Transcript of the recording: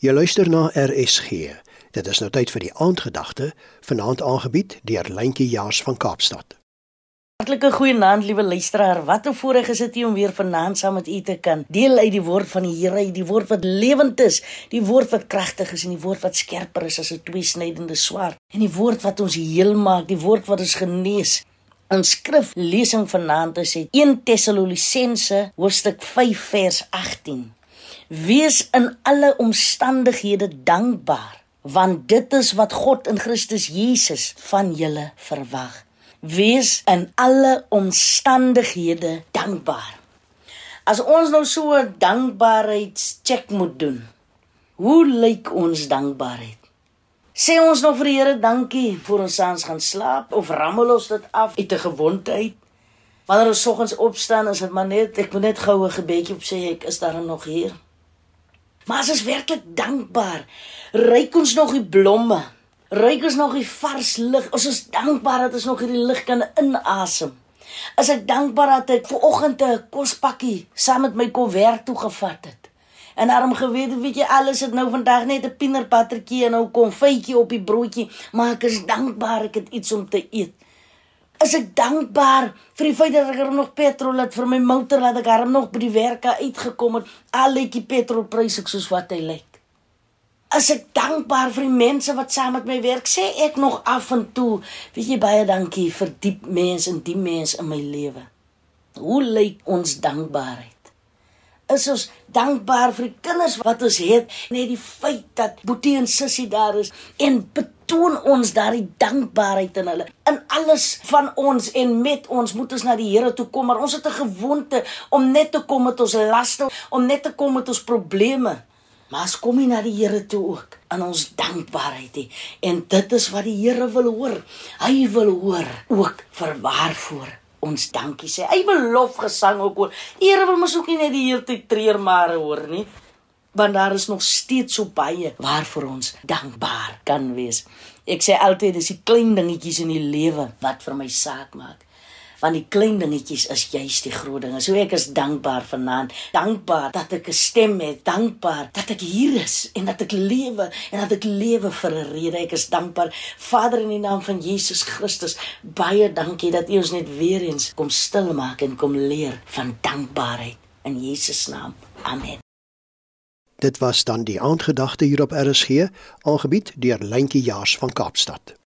Jy luister na RSG. Dit is nou tyd vir die aandgedagte, vanaand aangebied deur Lentjie Jaars van Kaapstad. Hartlike goeienaand, liewe luisteraar. Wat 'n voorreg is dit om weer vanaand saam met u te kan deel uit die woord van die Here, die woord wat lewend is, die woord wat kragtig is en die woord wat skerper is as 'n tweesnydende swaard en die woord wat ons heel maak, die woord wat ons genees. Ons skriflesing vanaand is uit 1 Tessalonisense hoofstuk 5 vers 18. Wees in alle omstandighede dankbaar, want dit is wat God in Christus Jesus van julle verwag. Wees in alle omstandighede dankbaar. As ons nou so 'n dankbaarheidscheck moet doen, hoe lyk ons dankbaarheid? Sê ons nog vir die Here dankie voor ons saans gaan slaap of rammel ons dit af uit 'n gewoonte uit? Wanneer ons soggens opstaan, is dit maar net ek moet net gou 'n gebedjie op sê ek is daar nog hier. Maar as ons werklik dankbaar, ryk ons nog die blomme. Ryk ons nog die vars lug. Ons is dankbaar dat ons nog hierdie lug kan inasem. As ek dankbaar dat ek ver oggend 'n kospakkie saam met my kom werk toe gevat het. En daarom geweet, weet jy, alles het nou vandag net 'n pienerbuttertjie en nou konfytjie op die broodjie, maar ek is dankbaar ek het iets om te eet is ek dankbaar vir die feit dat ek er nog petrol het vir my motor laat ek hom nog by die werk uitgekom het al netjie petrolpryse soos wat hy lyk. As ek dankbaar vir die mense wat saam met my werk, sê ek nog af en toe, weet jy baie dankie vir diep mense en die mense in my lewe. Hoe lyk ons dankbaarheid? Is ons dankbaar vir die kinders wat ons het, net die feit dat Boetie en Sissie daar is en toon ons daardie dankbaarheid in hulle. In alles van ons en met ons moet ons na die Here toe kom, maar ons het 'n gewoonte om net te kom met ons laste, om net te kom met ons probleme. Maar as kom jy na die Here toe ook in ons dankbaarheid hê en dit is wat die Here wil hoor. Hy wil hoor ook vir waarvoor ons dankie sê. Hy wil lofgesang ook hoor. Here wil mos ook nie net die hele tyd treur maar hoor nie want daar is nog steeds so baie waarvoor ons dankbaar kan wees. Ek sê altyd dis die klein dingetjies in die lewe wat vir my saak maak. Want die klein dingetjies is juis die groot dinge. So ek is dankbaar vanaand. Dankbaar dat ek 'n stem het, dankbaar dat ek hier is en dat ek lewe en dat ek lewe vir 'n rede. Ek is dankbaar Vader in die naam van Jesus Christus. Baie dankie dat U ons net weer eens kom stil maak en kom leer van dankbaarheid in Jesus naam. Amen. Dit was dan die aandgedagte hier op RSG, aangebied deur Lentjie Jaars van Kaapstad.